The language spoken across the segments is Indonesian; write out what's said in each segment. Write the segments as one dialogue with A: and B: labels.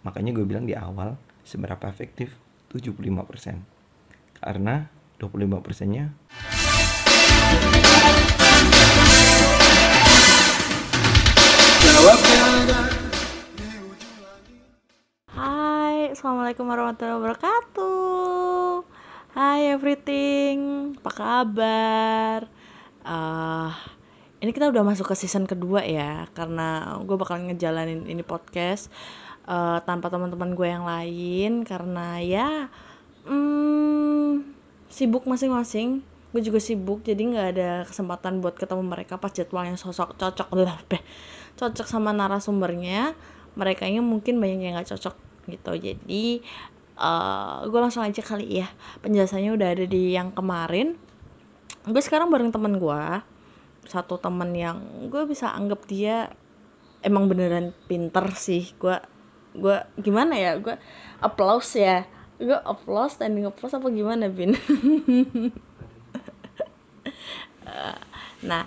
A: makanya gue bilang di awal seberapa efektif? 75% karena 25 persennya
B: Hai, Assalamualaikum warahmatullahi wabarakatuh. Hai everything, apa kabar? Ah, ini kita udah masuk ke season kedua ya Karena gue bakal ngejalanin ini podcast eh, Tanpa teman-teman gue yang lain Karena ya hmm, Sibuk masing-masing. Gue juga sibuk jadi nggak ada kesempatan buat ketemu mereka pas jadwalnya sosok cocok beh, cocok sama narasumbernya. Mereka mungkin banyak yang nggak cocok gitu. Jadi uh, gue langsung aja kali ya penjelasannya udah ada di yang kemarin. Gue sekarang bareng temen gue satu temen yang gue bisa anggap dia emang beneran pinter sih. Gue gue gimana ya? Gue applause ya. Gue applause standing applause apa gimana bin? Uh, nah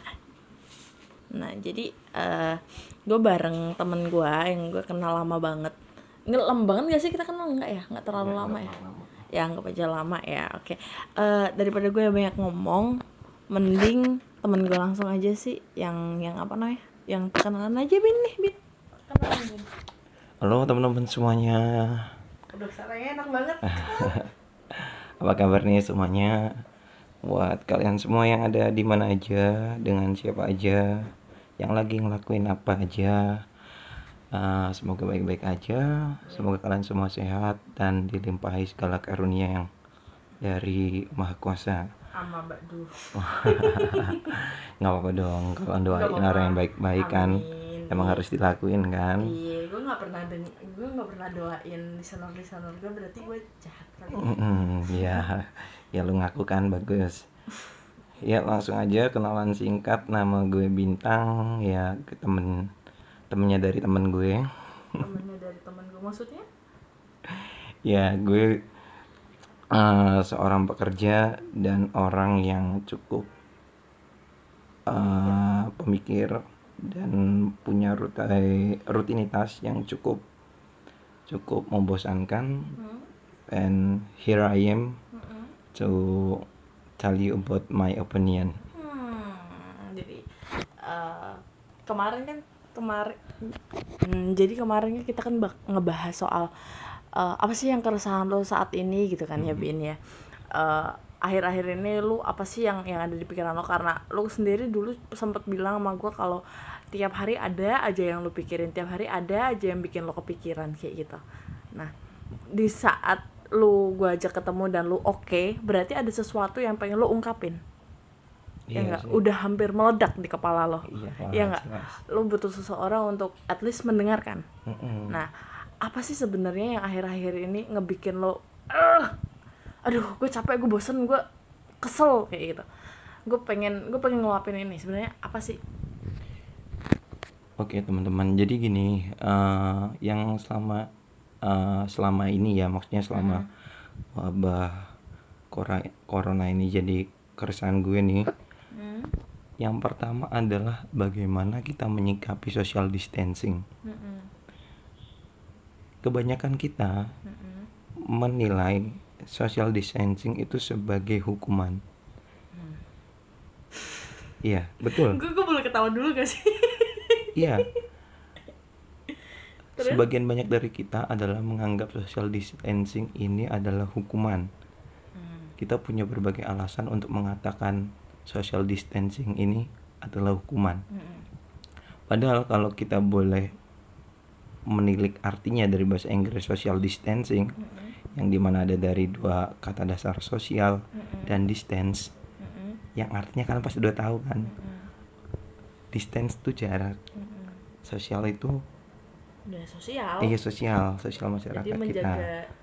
B: nah jadi uh, gue bareng temen gue yang gue kenal lama banget. Nggak lama banget gak sih? Kita kenal nggak ya? Nggak terlalu lama ya? ya anggap aja lama ya oke. Eh, daripada gue banyak ngomong mending temen gue langsung aja sih yang yang apa namanya? Yang kenalan aja bin nih bin. Kenalan bin
A: halo teman-teman semuanya.
B: Udah suaranya enak banget.
A: Apa kabar nih semuanya? Buat kalian semua yang ada di mana aja dengan siapa aja yang lagi ngelakuin apa aja Uh, semoga baik-baik aja. Semoga kalian semua sehat dan dilimpahi segala karunia yang dari maha kuasa.
B: Sama mbak duh
A: nggak apa-apa dong kalau doain orang yang baik-baik kan.
B: Amin.
A: Emang harus dilakuin kan?
B: Iya gue nggak pernah den gue nggak pernah doain listener listener gue berarti gue jahat kali ya.
A: Mm, ya ya lu ngaku kan bagus. Ya langsung aja kenalan singkat nama gue bintang ya ke temen temennya dari temen gue.
B: Temennya dari temen gue maksudnya?
A: Ya gue eh, seorang pekerja dan orang yang cukup eh, pemikir dan punya rute- rutinitas yang cukup cukup membosankan
B: hmm?
A: and here I am
B: Mm-mm.
A: to tell you about my opinion
B: Hmm, jadi eh, kemarin kan kemarin hmm, jadi kemarinnya kita kan ngebahas soal eh, apa sih yang keresahan lo saat ini gitu kan ya bin ya Eh, akhir-akhir ini lu apa sih yang yang ada di pikiran lo karena lu sendiri dulu sempat bilang sama gue kalau tiap hari ada aja yang lu pikirin tiap hari ada aja yang bikin lo kepikiran kayak gitu nah di saat lu gue ajak ketemu dan lu oke berarti ada sesuatu yang pengen lu ungkapin ya
A: Iya
B: nggak
A: sih.
B: udah hampir meledak di kepala lo
A: iya
B: Iya
A: jelas,
B: nggak?
A: jelas.
B: lo butuh seseorang untuk at least mendengarkan
A: Mm-mm.
B: nah apa sih sebenarnya yang akhir-akhir ini ngebikin lo "Ugh, aduh gue capek gue bosen gue kesel kayak gitu gue pengen gue pengen ngeluapin ini sebenarnya apa sih
A: Oke teman-teman, jadi gini, eh, yang selama eh, selama ini ya, maksudnya selama wabah kora- corona ini jadi keresahan gue nih.
B: Hmm,
A: Yang pertama adalah bagaimana kita menyikapi social distancing.
B: Mm-mm.
A: Kebanyakan kita
B: Mm-mm.
A: menilai social distancing itu sebagai hukuman. Iya, betul.
B: gue gue boleh ketawa dulu gak sih
A: Iya.
B: Terus?
A: Sebagian banyak dari kita adalah menganggap social distancing ini adalah hukuman.
B: Hmm,
A: Kita punya berbagai alasan untuk mengatakan social distancing ini adalah hukuman.
B: mm-mm.
A: Padahal kalau kita boleh menilik artinya dari bahasa Inggris social distancing
B: Mm-mm.
A: Yang di mana ada dari dua kata dasar sosial
B: Mm-mm.
A: dan distance.
B: Mm-mm.
A: yang artinya kalian pasti udah tahu kan?
B: Mm-mm.
A: distance itu jarak.
B: Mm-mm.
A: sosial itu
B: udah sosial.
A: Iya sosial. Sosial masyarakat
B: jadi
A: kita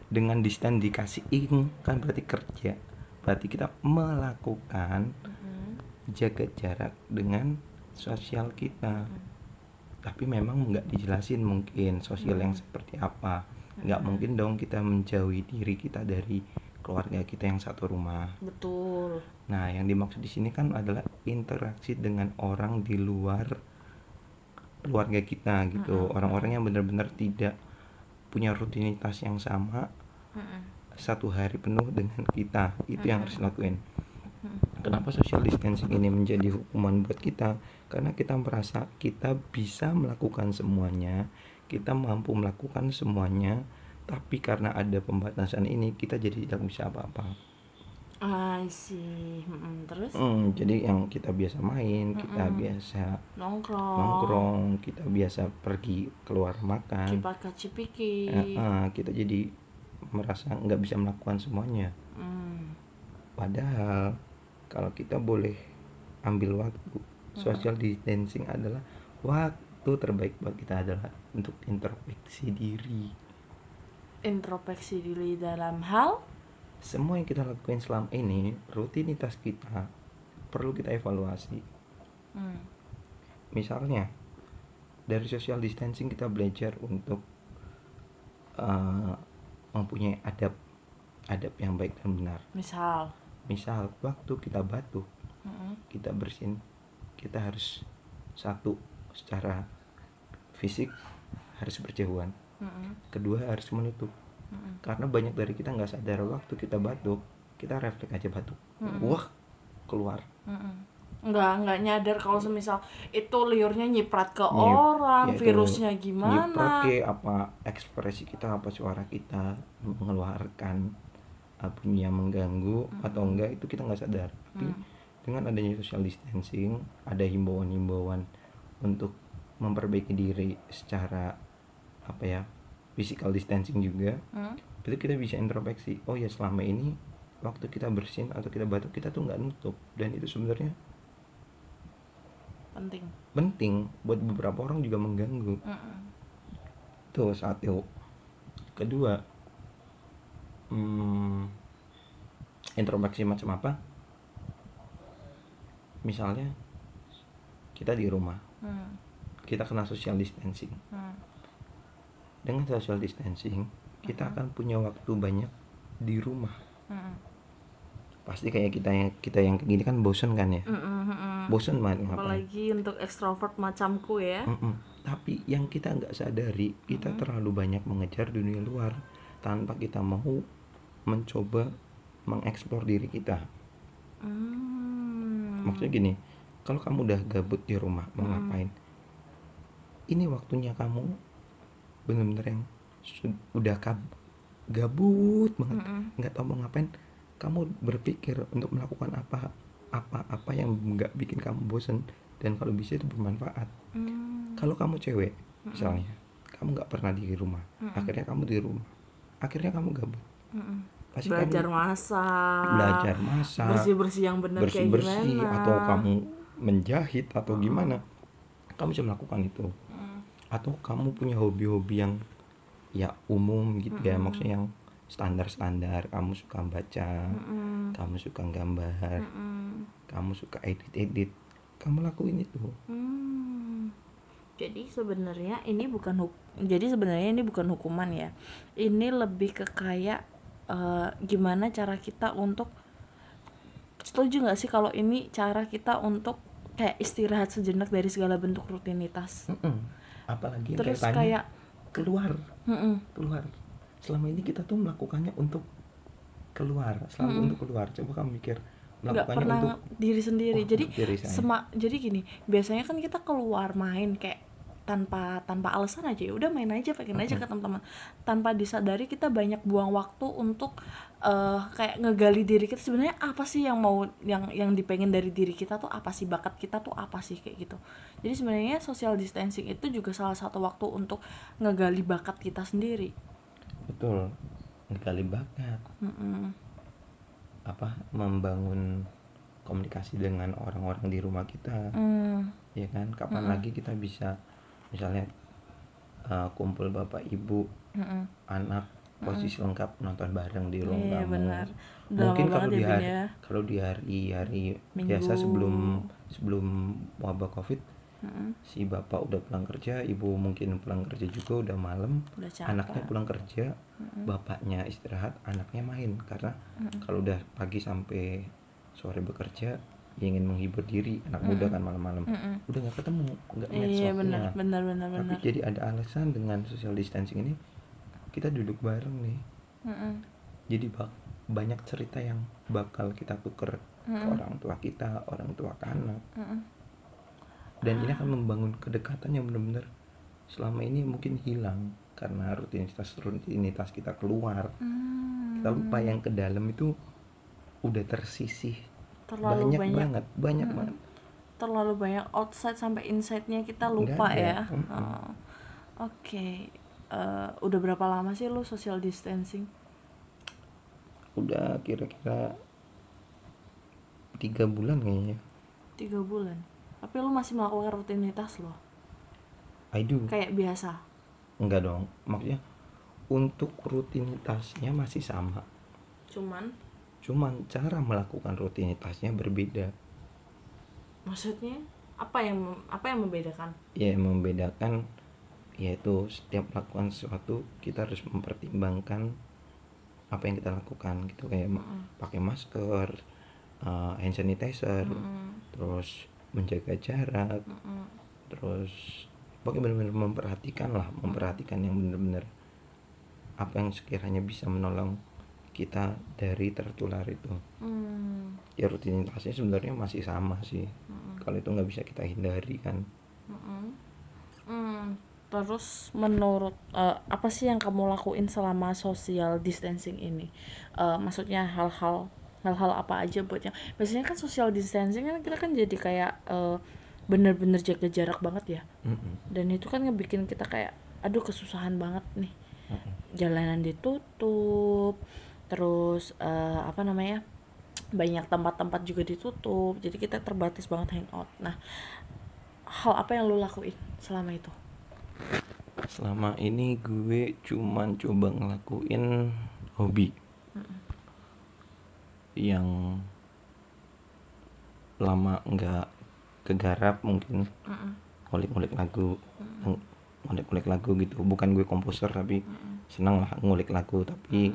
A: dengan distance dikasih ing kan berarti kerja. Berarti kita melakukan
B: Mm-mm.
A: jaga jarak dengan sosial kita. Tapi memang nggak dijelasin mungkin sosial yang seperti apa nggak mungkin dong kita menjauhi diri kita dari keluarga kita yang satu rumah.
B: Betul.
A: Nah yang dimaksud di sini kan adalah interaksi dengan orang di luar keluarga kita gitu. Orang-orang yang benar-benar tidak punya rutinitas yang sama
B: Mm-mm.
A: satu hari penuh dengan kita. Itu yang harus lakuin
B: Mm-mm.
A: kenapa social distancing ini menjadi hukuman buat kita? Karena kita merasa kita bisa melakukan semuanya kita mampu melakukan semuanya tapi karena ada pembatasan ini kita jadi tidak bisa apa-apa.
B: I see. Mm-mm. terus?
A: Hmm, jadi yang kita biasa main kita
B: Mm-mm.
A: biasa
B: nongkrong.
A: nongkrong kita biasa pergi keluar makan.
B: Cipaka cipiki.
A: Eh, eh, kita jadi merasa nggak bisa melakukan semuanya.
B: Mm.
A: padahal kalau kita boleh ambil waktu social distancing adalah waktu terbaik buat kita adalah untuk introspeksi diri.
B: Introspeksi diri dalam hal?
A: Semua yang kita lakukan selama ini rutinitas kita perlu kita evaluasi.
B: Mm.
A: misalnya dari social distancing kita belajar untuk eh, mempunyai adab adab yang baik dan benar.
B: Misal?
A: Misal waktu kita batuk
B: Mm-mm.
A: kita bersin kita harus satu secara fisik harus berjauhan
B: Mm-mm.
A: kedua harus menutup
B: Mm-mm.
A: karena banyak dari kita nggak sadar waktu kita batuk kita refleks aja batuk
B: Mm-mm.
A: wah keluar
B: Mm-mm. nggak nggak nyadar kalau semisal itu liurnya nyiprat ke
A: Nyip-
B: orang
A: ya
B: virusnya
A: nyiprat
B: gimana
A: ke apa ekspresi kita apa suara kita mengeluarkan bunyi yang mengganggu atau enggak itu kita nggak sadar tapi
B: Mm.
A: dengan adanya social distancing ada himbauan-himbauan untuk memperbaiki diri secara apa ya physical distancing juga.
B: Hmm?
A: itu kita bisa introspeksi oh ya selama ini waktu kita bersin atau kita batuk kita tuh nggak nutup. Dan itu sebenarnya
B: penting.
A: penting buat beberapa orang juga mengganggu.
B: Mm-mm.
A: tuh satu. Kedua hmm, introspeksi macam apa? Misalnya kita di rumah
B: Hmm.
A: kita kena social distancing
B: Hmm.
A: dengan social distancing kita akan punya waktu banyak di rumah
B: Mm-mm.
A: pasti kayak kita yang kita yang gini kan bosen kan ya
B: Mm-mm, mm-mm.
A: bosen banget ngapain
B: apalagi untuk ekstrovert macamku ya
A: Mm-mm. tapi yang kita nggak sadari kita terlalu banyak mengejar dunia luar tanpa kita mau mencoba mengeksplor diri kita
B: Hmm.
A: maksudnya gini kalau kamu udah gabut di rumah mau ngapain? Ini waktunya kamu bener-bener yang udah kab- gabut banget.
B: Mm-mm.
A: nggak tahu mau ngapain. Kamu berpikir untuk melakukan apa apa apa yang nggak bikin kamu bosen. Dan kalau bisa itu bermanfaat.
B: Hmm.
A: kalau kamu cewek misalnya kamu nggak pernah di rumah. Akhirnya kamu di rumah. Akhirnya kamu gabut.
B: Mm-mm.
A: pasti
B: belajar masak.
A: Belajar masak.
B: Bersih bersih yang benar
A: bersih
B: kayak
A: bersih
B: gimana.
A: atau kamu menjahit atau gimana kamu bisa melakukan itu
B: Mm.
A: atau kamu punya hobi-hobi yang ya umum gitu ya maksudnya yang standar-standar kamu suka baca
B: Mm-mm.
A: kamu suka gambar
B: Mm-mm.
A: kamu suka edit-edit kamu lakuin itu
B: Hmm. Jadi sebenarnya ini bukan huk jadi sebenarnya ini bukan hukuman ya. Ini lebih ke kayak eh, gimana cara kita untuk setuju nggak sih kalau ini cara kita untuk kayak istirahat sejenak dari segala bentuk rutinitas.
A: Mm-mm. apalagi yang
B: Terus
A: kayak tanya,
B: kayak
A: keluar
B: mm-mm,
A: keluar selama ini kita tuh melakukannya untuk keluar selalu untuk keluar coba kamu mikir
B: nggak pernah
A: untuk
B: diri sendiri.
A: Oh,
B: jadi
A: diri saya.
B: sema jadi gini, biasanya kan kita keluar main kayak tanpa tanpa alasan aja ya. Udah main aja pengen aja ke teman-teman. Tanpa disadari kita banyak buang waktu untuk eh kayak ngegali diri kita. Sebenarnya apa sih yang mau yang yang dipengen dari diri kita tuh apa sih? Bakat kita tuh apa sih? Kayak gitu. Jadi sebenarnya social distancing itu juga salah satu waktu untuk ngegali bakat kita sendiri.
A: Betul. Ngegali bakat.
B: Mm-mm.
A: apa? Membangun komunikasi dengan orang-orang di rumah kita.
B: Mm.
A: ya kan? Kapan lagi kita bisa misalnya uh, kumpul bapak ibu
B: Mm-mm.
A: anak posisi lengkap nonton bareng di ruang
B: Iya,
A: tamu
B: benar.
A: Mungkin kalau di
B: ya,
A: hari
B: ya.
A: kalau di hari hari
B: Minggu.
A: biasa sebelum sebelum wabah covid
B: Mm-mm.
A: si bapak udah pulang kerja ibu mungkin pulang kerja juga udah malam
B: udah capek
A: anaknya pulang kerja bapaknya istirahat anaknya main karena kalau udah pagi sampai sore bekerja ya ingin menghibur diri anak muda kan malam-malam
B: Mm-mm.
A: udah nggak ketemu nggak match
B: iya benar benar benar
A: tapi
B: benar
A: jadi ada alasan dengan social distancing ini kita duduk bareng nih
B: Mm-mm.
A: jadi bak banyak cerita yang bakal kita tuker ke
B: Mm-mm.
A: orang tua kita orang tua ke anak
B: Mm-mm.
A: dan ini akan membangun kedekatan yang benar-benar selama ini mungkin hilang karena rutinitas rutinitas kita keluar
B: Hmm.
A: kita lupa yang ke dalam itu udah tersisih
B: terlalu
A: banyak,
B: banyak,
A: banget banyak
B: Mm-mm.
A: banget
B: terlalu banyak outside sampai inside-nya kita lupa ya.
A: Mm-mm.
B: Oh. Oke. Eh, udah berapa lama sih lu social distancing?
A: udah kira-kira tiga bulan kayaknya
B: Tiga bulan. Tapi lu masih melakukan rutinitas lo,
A: I do
B: kayak biasa.
A: enggak dong maksudnya untuk rutinitasnya masih sama
B: Cuman,
A: cuman cara melakukan rutinitasnya berbeda
B: maksudnya apa yang apa yang membedakan?
A: ya yang membedakan yaitu setiap melakukan sesuatu kita harus mempertimbangkan apa yang kita lakukan gitu kayak ma-
B: Mm-mm.
A: pakai masker uh, hand sanitizer
B: Mm-mm.
A: terus menjaga jarak
B: Mm-mm.
A: terus pokoknya benar-benar memperhatikan lah memperhatikan yang benar-benar apa yang sekiranya bisa menolong kita dari tertular itu
B: Hmm.
A: ya rutinitasnya sebenarnya masih sama sih
B: Mm-mm.
A: kalau itu nggak bisa kita hindari kan
B: Mm-mm. Hmm. Terus menurut eh, apa sih yang kamu lakuin selama social distancing ini? Eh, maksudnya hal-hal hal-hal apa aja buat yang biasanya kan social distancing kan kita kan jadi kayak eh, bener-bener jaga jarak banget ya.
A: Mm-mm.
B: Dan itu kan ngebikin kita kayak aduh kesusahan banget nih.
A: Mm-mm.
B: Jalanan ditutup, terus eh, apa namanya? banyak tempat-tempat juga ditutup. Jadi kita terbatas banget hangout. Nah, hal apa yang lu lakuin selama itu?
A: selama ini gue cuman coba ngelakuin hobi yang lama nggak kegarap mungkin ngulik-ngulik lagu ng- ngulik-ngulik lagu gitu bukan gue komposer tapi senang lah ngulik lagu tapi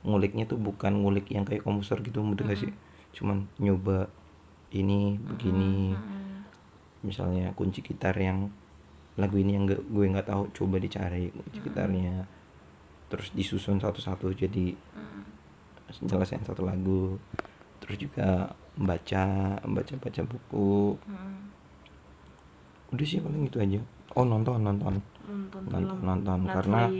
A: nguliknya tuh bukan ngulik yang kayak komposer gitu mudah gak sih? Cuman nyoba ini begini.
B: Mm-mm.
A: misalnya kunci gitar yang lagu ini yang gak, gue nggak tahu coba dicari kunci gitarnya. Terus disusun satu-satu jadi nyelesain satu lagu. Terus juga membaca membaca baca buku.
B: Mm-mm.
A: udah sih paling itu aja. Oh nonton nonton.
B: Nonton
A: nonton nonton. karena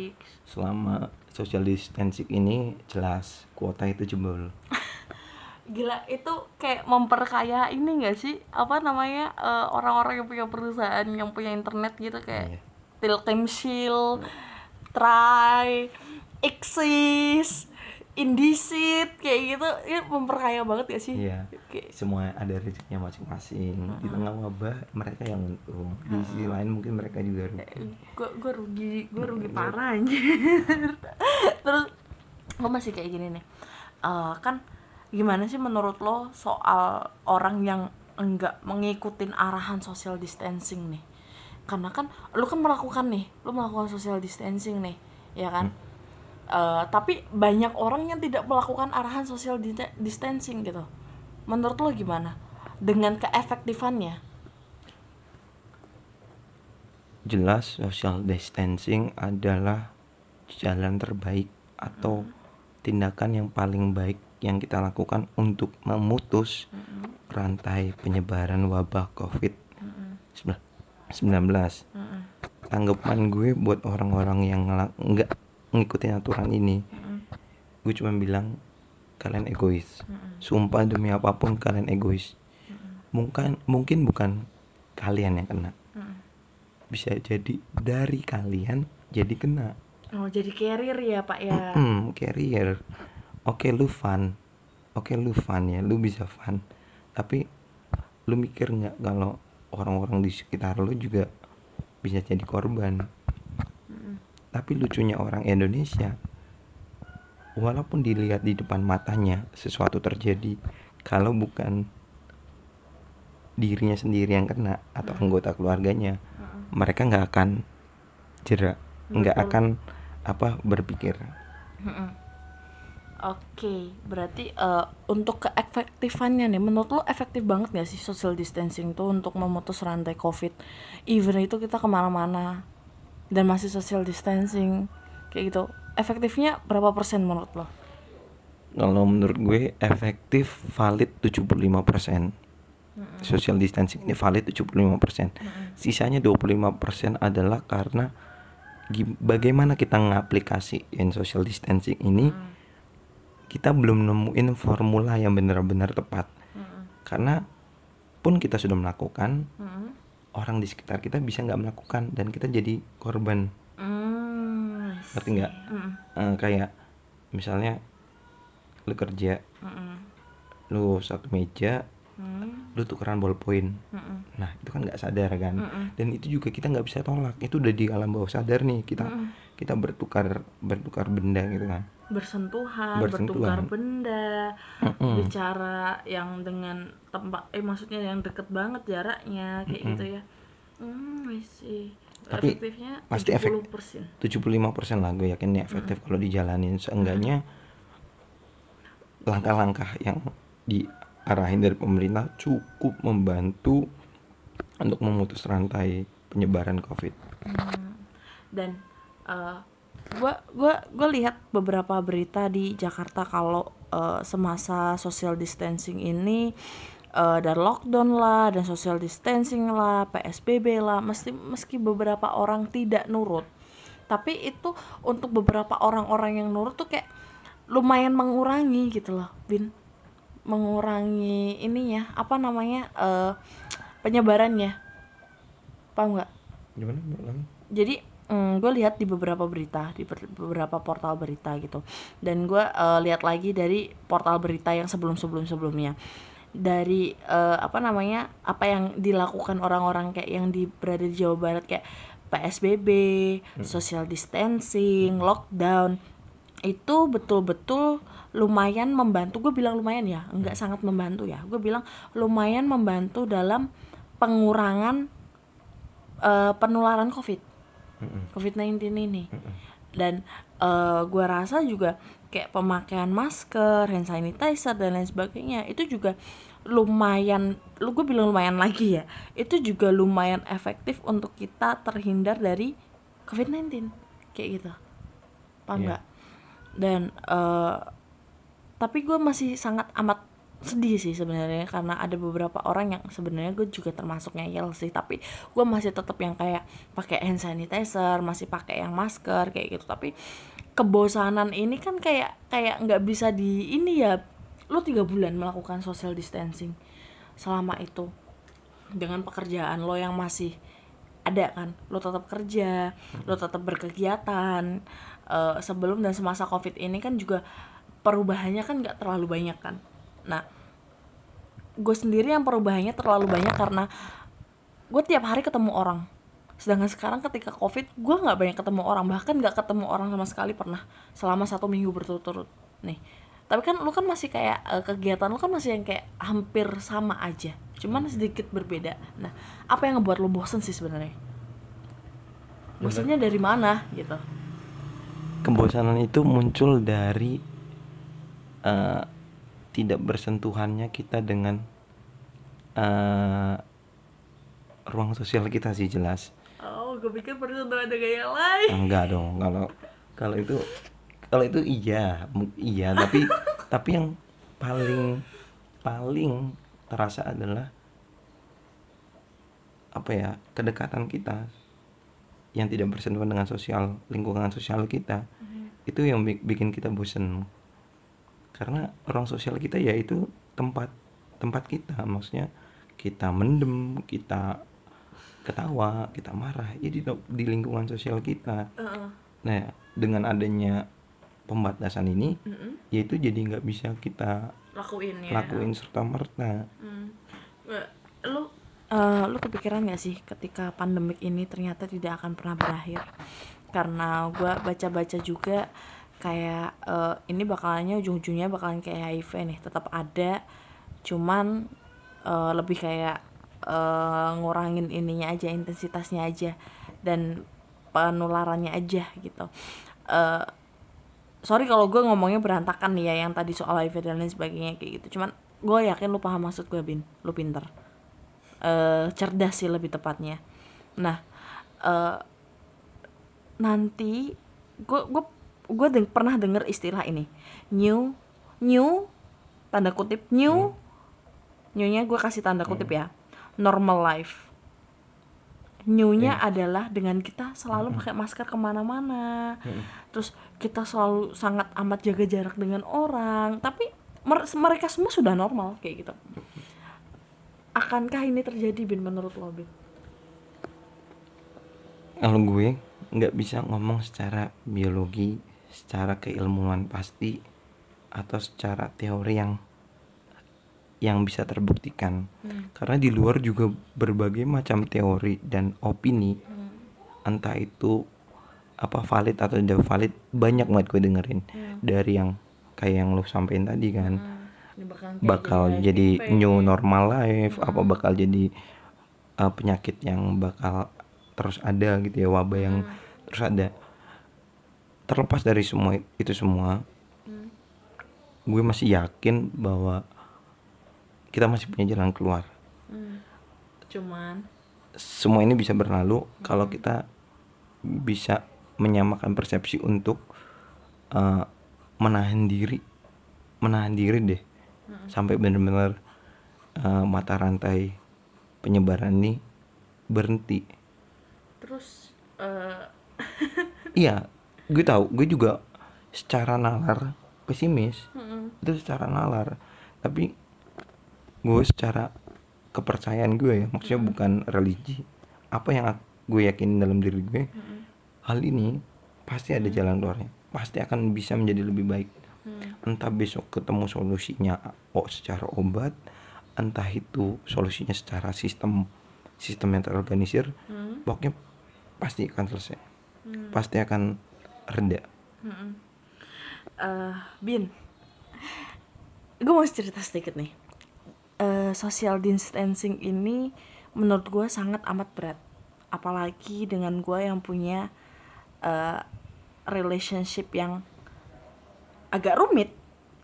A: selama social distancing ini jelas kuota itu jebol
B: gila itu kayak memperkaya ini gak sih apa namanya eh, orang-orang yang punya perusahaan yang punya internet gitu kayak
A: Iya.
B: Telkomsel, Try, Exis, Indesit kayak gitu. Itu memperkaya banget gak sih?
A: iya.
B: Kayak,
A: semua ada rezekinya masing-masing. Di tengah wabah mereka yang untung. Di sisi lain mungkin mereka juga rugi.
B: gue gue rugi gue rugi parah anjir. Terus gue masih kayak gini nih. Eh, kan gimana sih menurut lo soal orang yang enggak mengikutin arahan social distancing nih? Karena kan lo kan melakukan nih lo melakukan social distancing nih ya kan Eh, tapi banyak orang yang tidak melakukan arahan social di- distancing gitu. Menurut lo gimana? Dengan keefektifannya?
A: Jelas social distancing adalah jalan terbaik atau tindakan yang paling baik yang kita lakukan untuk memutus rantai penyebaran wabah COVID-19.
B: Mm-mm.
A: Tanggapan gue buat orang-orang yang nggak ngikutin aturan ini, gue cuma bilang kalian egois. Sumpah demi apa pun kalian egois. Mungkin mungkin bukan kalian yang kena,
B: Mm-mm.
A: bisa jadi dari kalian jadi kena.
B: Oh jadi carrier ya pak ya?
A: Hmm, carrier. Oke lu fun. Oke lu fun ya, lu bisa fun. Tapi lu mikir nggak kalau orang-orang di sekitar lu juga bisa jadi korban. Tapi lucunya orang Indonesia, walaupun dilihat di depan matanya sesuatu terjadi, kalau bukan dirinya sendiri yang kena atau anggota keluarganya, mereka nggak akan jerak, nggak akan apa berpikir.
B: Mm-mm. Oke, berarti eh, untuk keefektifannya nih, menurut lo efektif banget gak sih social distancing tuh untuk memutus rantai COVID? Even itu kita ke mana-mana dan masih social distancing, kayak gitu. efektifnya berapa persen menurut lo?
A: Kalau menurut gue efektif valid 75% social distancing ini valid 75% sisanya 25% adalah karena bagaimana kita ngaplikasiin social distancing ini kita belum nemuin formula yang benar-benar tepat. Karena pun kita sudah melakukan orang di sekitar kita bisa nggak melakukan dan kita jadi korban.
B: Hmm,
A: ngerti nggak? Eh, kayak misalnya lu kerja lu satu meja lu tukeran ballpoint. Nah itu kan nggak sadar kan? Dan itu juga kita nggak bisa tolak. Itu udah di alam bawah sadar nih kita kita bertukar bertukar benda gitu kan.
B: Bersentuhan,
A: Bersentuhan.
B: bertukar benda,
A: Mm-mm.
B: bicara yang dengan tempat eh maksudnya yang deket banget jaraknya kayak gitu ya. Hmm, I see.
A: Tapi
B: Efektifnya
A: pasti efek-
B: 70%.
A: 75% lah gue yakin ini efektif kalau dijalanin. Seenggaknya langkah-langkah yang diarahin dari pemerintah cukup membantu untuk memutus rantai penyebaran covid
B: Dan eh, gua gua lihat beberapa berita di Jakarta kalau eh, semasa social distancing ini eh, dan lockdown lah dan social distancing lah, PSBB lah, mesti meski beberapa orang tidak nurut. Tapi itu untuk beberapa orang-orang yang nurut tuh kayak lumayan mengurangi gitu loh, Bin. Mengurangi ininya, apa namanya? eh penyebarannya. Paham nggak?
A: gimana ulangi?
B: jadi gue lihat di beberapa berita di ber- beberapa portal berita gitu dan gue lihat lagi dari portal berita yang sebelum sebelum sebelumnya dari eh, apa namanya apa yang dilakukan orang-orang kayak yang di berada di Jawa Barat kayak PSBB, social distancing, lockdown itu betul-betul lumayan membantu. Gue bilang lumayan ya enggak sangat membantu ya. Gue bilang lumayan membantu dalam pengurangan eh, penularan COVID. COVID-19 ini. Dan eh, gua rasa juga kayak pemakaian masker, hand sanitizer dan lain sebagainya itu juga lumayan lu gue bilang lumayan lagi ya itu juga lumayan efektif untuk kita terhindar dari COVID-19 kayak gitu. Paham nggak dan eh, tapi gue masih sangat amat sedih sih sebenarnya karena ada beberapa orang yang sebenarnya gue juga termasuk ngeyel sih. Tapi gue masih tetap yang kayak pakai hand sanitizer masih pakai yang masker kayak gitu. Tapi kebosanan ini kan kayak kayak nggak bisa di ini ya lo tiga bulan melakukan social distancing selama itu. Dengan pekerjaan lo yang masih ada kan lo tetap kerja lo tetap berkegiatan Eh, sebelum dan semasa covid ini kan juga perubahannya kan nggak terlalu banyak kan. Nah gue sendiri yang perubahannya terlalu banyak karena gue tiap hari ketemu orang. Sedangkan sekarang ketika covid gue nggak banyak ketemu orang. Bahkan nggak ketemu orang sama sekali pernah selama satu minggu berturut-turut nih. Tapi kan lu kan masih kayak eh, kegiatan lu kan masih yang kayak hampir sama aja. Cuman sedikit berbeda. Nah apa yang ngebuat lu bosen sih sebenarnya? Bosennya dari mana gitu
A: kebosanan itu muncul dari eh, tidak bersentuhannya kita dengan eh, ruang sosial kita sih jelas.
B: Oh gue pikir persentuhan ada gaya lain.
A: Enggak dong kalau kalau itu kalau itu iya iya. Tapi tapi yang paling paling terasa adalah apa ya kedekatan kita yang tidak bersentuhan dengan sosial lingkungan sosial kita itu yang bi- bikin kita bosen. Karena ruang sosial kita ya itu tempat tempat kita. Maksudnya kita mendem kita ketawa kita marah ya di, di lingkungan sosial kita. Nah dengan adanya pembatasan ini
B: Mm-mm.
A: ya itu jadi nggak bisa kita
B: lakuin ya.
A: lakuin serta merta.
B: Nggak, lu eh, lu kepikiran gak sih ketika pandemik ini ternyata tidak akan pernah berakhir? Karena gua baca-baca juga kayak eh, ini bakalannya ujung-ujungnya bakalan kayak HIV nih tetap ada. Cuman eh, lebih kayak eh, ngurangin ininya aja intensitasnya aja dan penularannya aja gitu. Eh, sorry kalau gue ngomongnya berantakan nih ya yang tadi soal HIV dan lain sebagainya kayak gitu. Cuman gue yakin lu paham maksud gue bin. Lu pinter eh cerdas sih lebih tepatnya. Nah eh nanti gue gue gue deng- pernah denger istilah ini. New new tanda kutip new. Newnya gue kasih tanda kutip ya. Normal life. Newnya adalah dengan kita selalu pakai masker ke mana-mana. Terus kita selalu sangat amat jaga jarak dengan orang. Tapi mer- mereka semua sudah normal kayak gitu akankah ini terjadi bin menurut lo bin?
A: Kalau gue nggak bisa ngomong secara biologi secara keilmuan pasti atau secara teori yang yang bisa terbuktikan. Karena di luar juga berbagai macam teori dan opini entah itu apa valid atau tidak valid banyak banget gue dengerin. Dari yang kayak yang lo sampein tadi kan.
B: Kayak
A: bakal jadi
B: lagi,
A: new normal life? Apa bakal jadi uh, penyakit yang bakal terus ada gitu ya wabah yang terus ada? Terlepas dari semua itu semua gue masih yakin bahwa kita masih punya jalan keluar.
B: Hmm. cuman?
A: Semua ini bisa berlalu kalau kita bisa menyamakan persepsi untuk uh, menahan diri menahan diri deh sampai benar-benar uh, mata rantai penyebaran ini berhenti.
B: Terus eh,
A: iya gue tahu gue juga secara nalar pesimis. Itu secara nalar. Tapi gue secara kepercayaan gue ya maksudnya bukan religi apa yang gue yakin dalam diri gue hal ini pasti ada jalan keluarnya. Pasti akan bisa menjadi lebih baik entah besok ketemu solusinya oh secara obat entah itu solusinya secara sistem sistem yang terorganisir pokoknya pasti akan selesai. Pasti akan reda.
B: Eh bin gue mau cerita sedikit nih. Eh, social distancing ini menurut gue sangat amat berat. Apalagi dengan gue yang punya eh, relationship yang agak rumit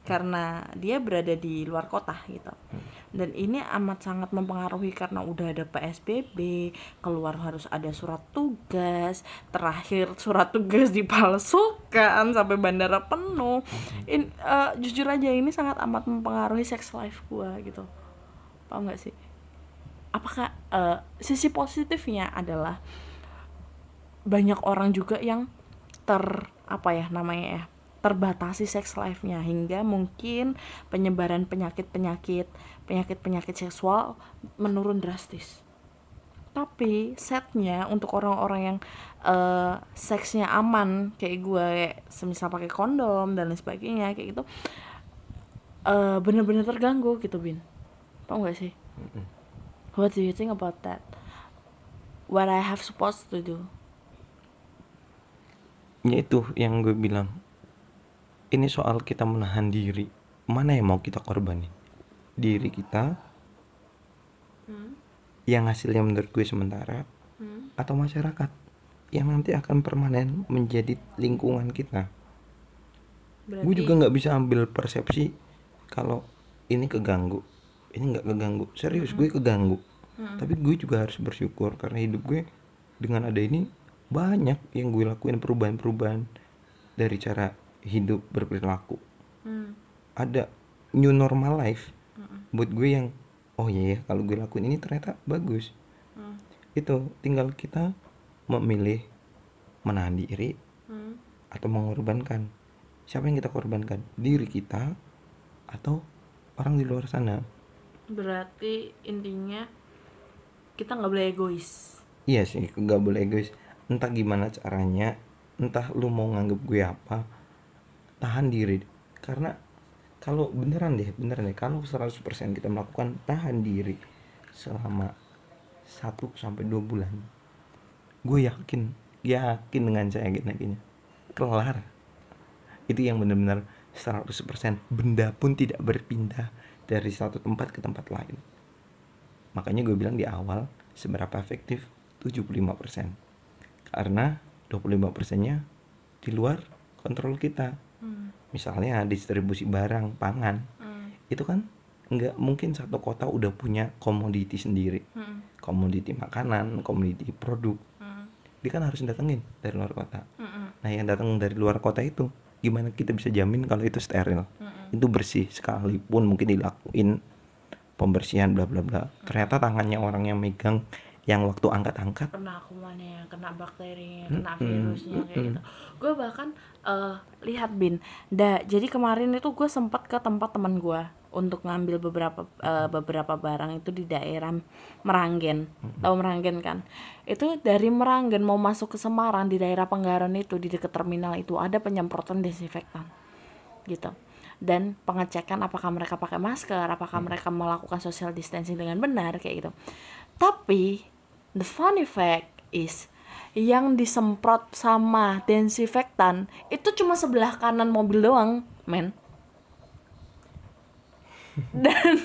B: karena dia berada di luar kota gitu. Dan ini amat sangat mempengaruhi karena udah ada PSBB keluar harus ada surat tugas terakhir surat tugas dipalsukan sampai bandara penuh. In, eh, jujur aja ini sangat amat mempengaruhi sex life gua gitu. Paham nggak sih? Apakah eh, sisi positifnya adalah banyak orang juga yang ter apa ya namanya ya terbatasi sex life-nya hingga mungkin penyebaran penyakit-penyakit penyakit-penyakit seksual menurun drastis. Tapi setnya untuk orang-orang yang eh, seksnya aman kayak gue, semisal pakai kondom dan lain sebagainya kayak gitu, eh, bener-bener terganggu gitu bin. Tau gak sih? What do you think about that? What I have supposed to do?
A: ya itu yang gue bilang ini soal kita menahan diri. Mana yang mau kita korbanin? Diri kita. Yang hasilnya menurut gue sementara. Atau masyarakat. Yang nanti akan permanen menjadi lingkungan kita. Gue juga nggak bisa ambil persepsi kalau ini keganggu. Ini nggak keganggu. Serius gue keganggu. Tapi gue juga harus bersyukur karena hidup gue dengan ada ini banyak yang gue lakuin perubahan-perubahan dari cara hidup berperilaku. Ada new normal life buat gue yang oh iya ya kalau gue lakuin ini ternyata bagus. Itu tinggal kita memilih menahan diri atau mengorbankan. Siapa yang kita korbankan? Diri kita atau orang di luar sana?
B: Berarti intinya kita nggak boleh egois.
A: iya sih nggak boleh egois. Entah gimana caranya entah lu mau nganggep gue apa tahan diri. Karena kalau beneran deh beneran deh kalau 100% kita melakukan tahan diri selama 1 sampai 2 bulan gue yakin yakin dengan saya yakin kelar. Itu yang benar-benar 100% benda pun tidak berpindah dari satu tempat ke tempat lain. Makanya gue bilang di awal seberapa efektif? 75% karena 25% nya di luar kontrol kita misalnya distribusi barang pangan itu kan nggak mungkin satu kota udah punya komoditi sendiri. Komoditi makanan komoditi produk. Dia kan harus datengin dari luar kota. Nah yang datang dari luar kota itu gimana kita bisa jamin kalau itu steril? Itu bersih sekalipun mungkin dilakuin pembersihan bla bla bla. Ternyata tangannya orang yang megang yang waktu angkat-angkat.
B: Kena kumannya kena bakterinya kena
A: Mm-mm,
B: virusnya kayak
A: mm-mm.
B: gitu. Gue bahkan eh, lihat bin da jadi kemarin itu gue sempat ke tempat teman gue untuk ngambil beberapa eh, beberapa barang itu di daerah Meranggen. Tahu Meranggen kan? Itu dari Meranggen mau masuk ke Semarang di daerah Penggaran itu di dekat terminal itu ada penyemprotan desinfektan gitu. Dan pengecekan apakah mereka pakai masker apakah mereka melakukan social distancing dengan benar kayak gitu. Tapi the funny fact is yang disemprot sama desinfektan itu cuma sebelah kanan mobil doang men. Dan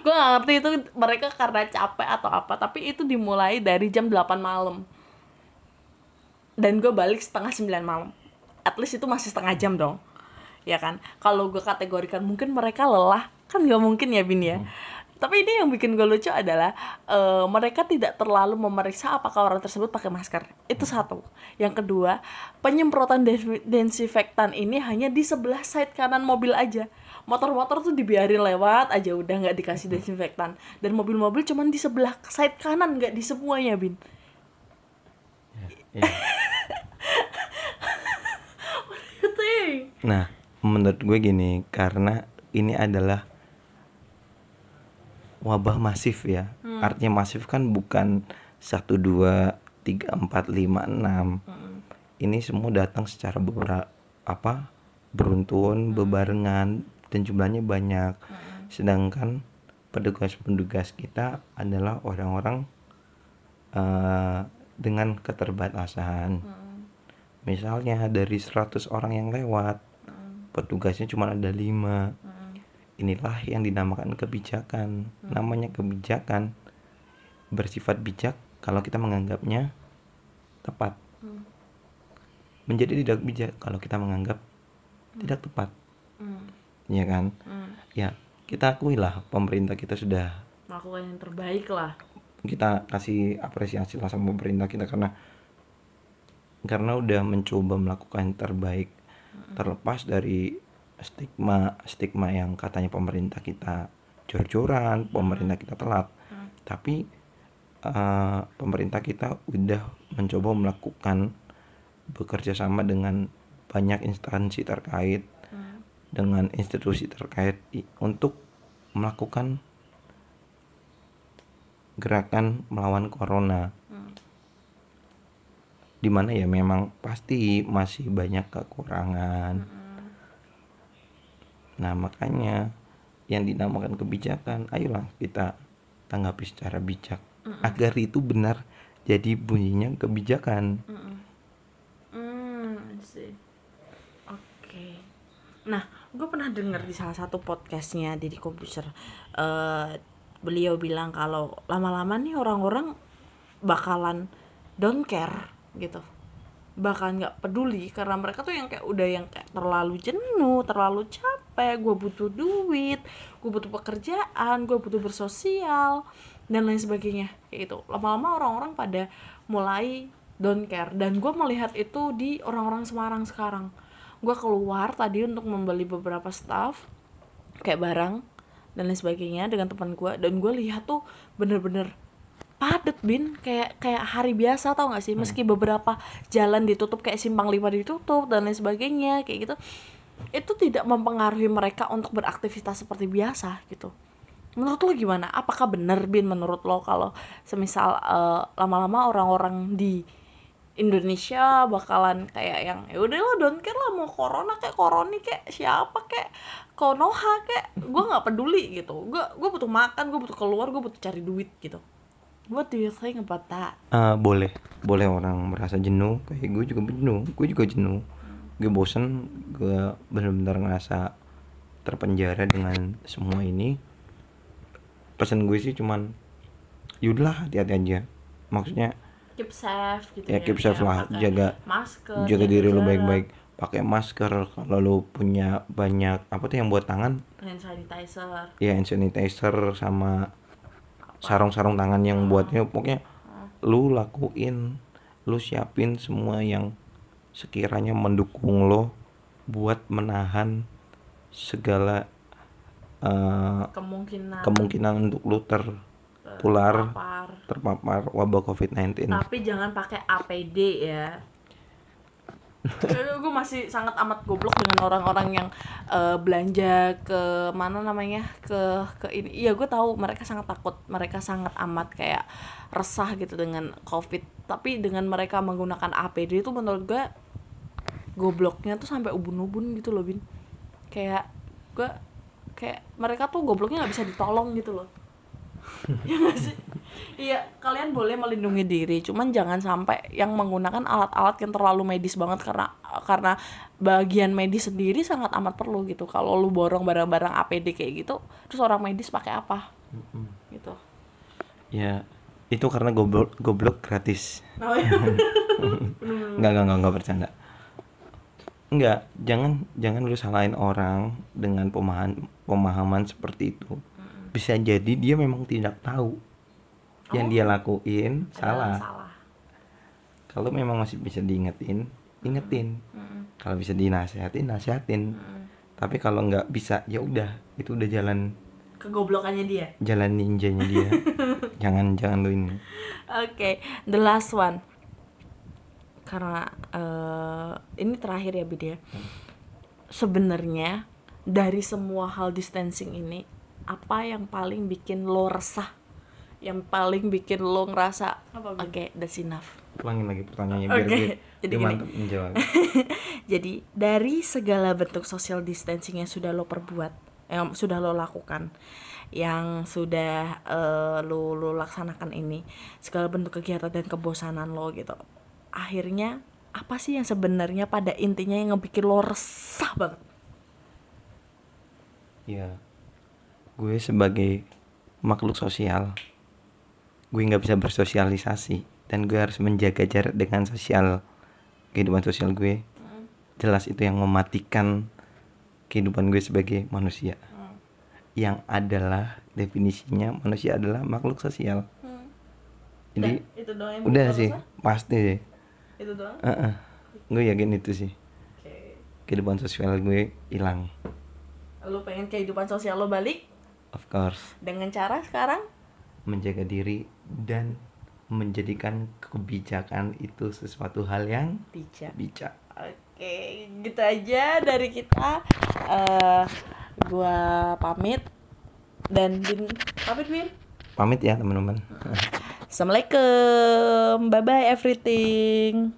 B: gue gak ngerti itu mereka karena capek atau apa tapi itu dimulai dari jam 8 malam. Dan gue balik setengah 9 malam. At least itu masih setengah jam dong. Ya kan? Kalau gue kategorikan mungkin mereka lelah. Kan nggak mungkin ya bin ya tapi ini yang bikin gue lucu adalah eh, mereka tidak terlalu memeriksa apakah orang tersebut pakai masker. Itu satu. Yang kedua penyemprotan des- desinfektan ini hanya di sebelah side kanan mobil aja. Motor-motor tuh dibiarin lewat aja udah nggak dikasih desinfektan. Dan mobil-mobil cuman di sebelah side kanan nggak di semuanya bin. You think?
A: Nah, menurut gue gini, karena ini adalah wabah masif ya. Artinya masif kan bukan 1 2 3 4 5 6. Ini semua datang secara beberapa apa? beruntun, bebarengan dan jumlahnya banyak. Sedangkan petugas-petugas kita adalah orang-orang eh, dengan keterbatasan. Misalnya dari 100 orang yang lewat, petugasnya cuma ada lima. Inilah yang dinamakan kebijakan. Namanya kebijakan bersifat bijak kalau kita menganggapnya tepat. Menjadi tidak bijak kalau kita menganggap tidak tepat. Ya kan? Ya, kita akuilah pemerintah kita sudah
B: melakukan yang terbaik lah
A: kita kasih apresiasi lah sama pemerintah kita karena karena udah mencoba melakukan yang terbaik terlepas dari stigma stigma yang katanya pemerintah kita jor-joran pemerintah kita telat. Tapi eh, pemerintah kita udah mencoba melakukan bekerja sama dengan banyak instansi terkait dengan institusi terkait untuk melakukan gerakan melawan corona. Di mana ya memang pasti masih banyak kekurangan nah makanya yang dinamakan kebijakan ayolah kita tanggapi secara bijak agar itu benar jadi bunyinya kebijakan
B: Hmm, I see. Oke. Nah, gue pernah denger di salah satu podcastnya Deddy Komputer. eh beliau bilang kalau lama-lama nih orang-orang bakalan don't care gitu. Bahkan nggak peduli karena mereka tuh yang kayak udah yang kayak terlalu jenuh, terlalu capek, gue butuh duit, gue butuh pekerjaan, gue butuh bersosial dan lain sebagainya. Kayak gitu. Lama-lama orang-orang pada mulai don't care. Dan gue melihat itu di orang-orang Semarang sekarang. Gue keluar tadi untuk membeli beberapa stuff kayak barang dan lain sebagainya dengan teman gue dan gue lihat tuh bener-bener padet bin. Kayak kayak hari biasa tau gak sih? Meski beberapa jalan ditutup kayak simpang lima ditutup dan lain sebagainya kayak gitu itu tidak mempengaruhi mereka untuk beraktivitas seperti biasa gitu. Menurut lo gimana? Apakah benar bin menurut lo kalau semisal eh, lama-lama orang-orang di Indonesia bakalan kayak yang ya udah lo don't care lah mau corona kayak koroni kayak siapa kayak konoha kayak gue nggak peduli gitu. Gue gue butuh makan gue butuh keluar gue butuh cari duit gitu. What do you think about
A: Eh, boleh. Boleh orang merasa jenuh kayak gue juga jenuh gue juga jenuh gue bosen gue bener-bener ngerasa terpenjara dengan semua ini. Pesan gue sih cuman yaudahlah hati-hati aja. Maksudnya
B: keep safe gitu
A: ya keep safe
B: kayak
A: lah. jaga
B: masker
A: jaga diri lu
B: jarak,
A: baik-baik. Pakai masker kalau lu punya banyak apa tuh yang buat tangan?
B: Hand sanitizer.
A: Ya hand sanitizer sama sarung-sarung tangan yang buatnya. Pokoknya lu lakuin lu siapin semua yang sekiranya mendukung lo buat menahan segala eh,
B: kemungkinan
A: kemungkinan untuk lo tertular
B: terpapar.
A: terpapar wabah COVID-19.
B: tapi jangan pakai APD ya gue masih sangat amat goblok dengan orang-orang yang eh, belanja ke mana namanya ke ke ini iya gue tahu mereka sangat takut mereka sangat amat kayak resah gitu dengan covid tapi dengan mereka menggunakan APD itu menurut gue gobloknya tuh sampai ubun-ubun gitu loh bin. Kayak gue kayak mereka tuh gobloknya nggak bisa ditolong gitu loh. Ya nggak sih? Iya kalian boleh melindungi diri cuman jangan sampai yang menggunakan alat-alat yang terlalu medis banget karena karena bagian medis sendiri sangat amat perlu gitu. Kalau lu borong barang-barang APD kayak gitu terus orang medis pakai apa? Gitu.
A: Ya, itu karena goblok goblok gratis.
B: oh, iya.
A: Enggak, enggak, enggak, enggak bercanda. Enggak, jangan jangan lu salahin orang dengan pemahaman pemahaman seperti itu. Bisa jadi dia memang tidak tahu yang dia lakuin
B: Adalah
A: salah.
B: salah
A: Kalau memang masih bisa diingetin, ingetin. Kalau bisa dinasehatin, nasehatin. Tapi kalau nggak bisa, ya udah, itu udah jalan
B: kegoblokannya dia
A: jalan ninjanya dia. jangan jangan lu ini.
B: Oke, the last one. Karena eh, ini terakhir ya Bid ya. Sebenarnya dari semua hal distancing ini, apa yang paling bikin lo resah? Yang paling bikin lo ngerasa, oke, that's enough.
A: Ulangin lagi pertanyaannya biar gue
B: jadi
A: dia
B: gini.
A: mantap menjawab.
B: Jadi dari segala bentuk social distancing yang sudah lo perbuat, yang sudah lo lakukan, yang sudah eh, lo lo laksanakan ini, segala bentuk kegiatan dan kebosanan lo gitu, akhirnya apa sih yang sebenarnya pada intinya yang ngebikin lo resah banget?
A: Ya, gue sebagai makhluk sosial, gue nggak bisa bersosialisasi dan gue harus menjaga jarak dengan sosial kehidupan sosial gue. Jelas itu yang mematikan kehidupan gue sebagai manusia. Yang adalah definisinya manusia adalah makhluk sosial. Jadi
B: itu doang yang
A: udah sih pasti deh.
B: Itu doang.
A: Heeh. Gue yakin itu sih
B: Oke.
A: kehidupan sosial gue hilang.
B: Lo pengen kehidupan sosial lo balik
A: Of course.
B: dengan cara sekarang?
A: menjaga diri dan menjadikan kebijakan itu sesuatu hal yang
B: Bijak.
A: bijak.
B: Oke, gitu aja dari kita. eh gua pamit dan Bin pamit Bin.
A: Pamit ya teman-teman.
B: Assalamualaikum. Bye bye everything.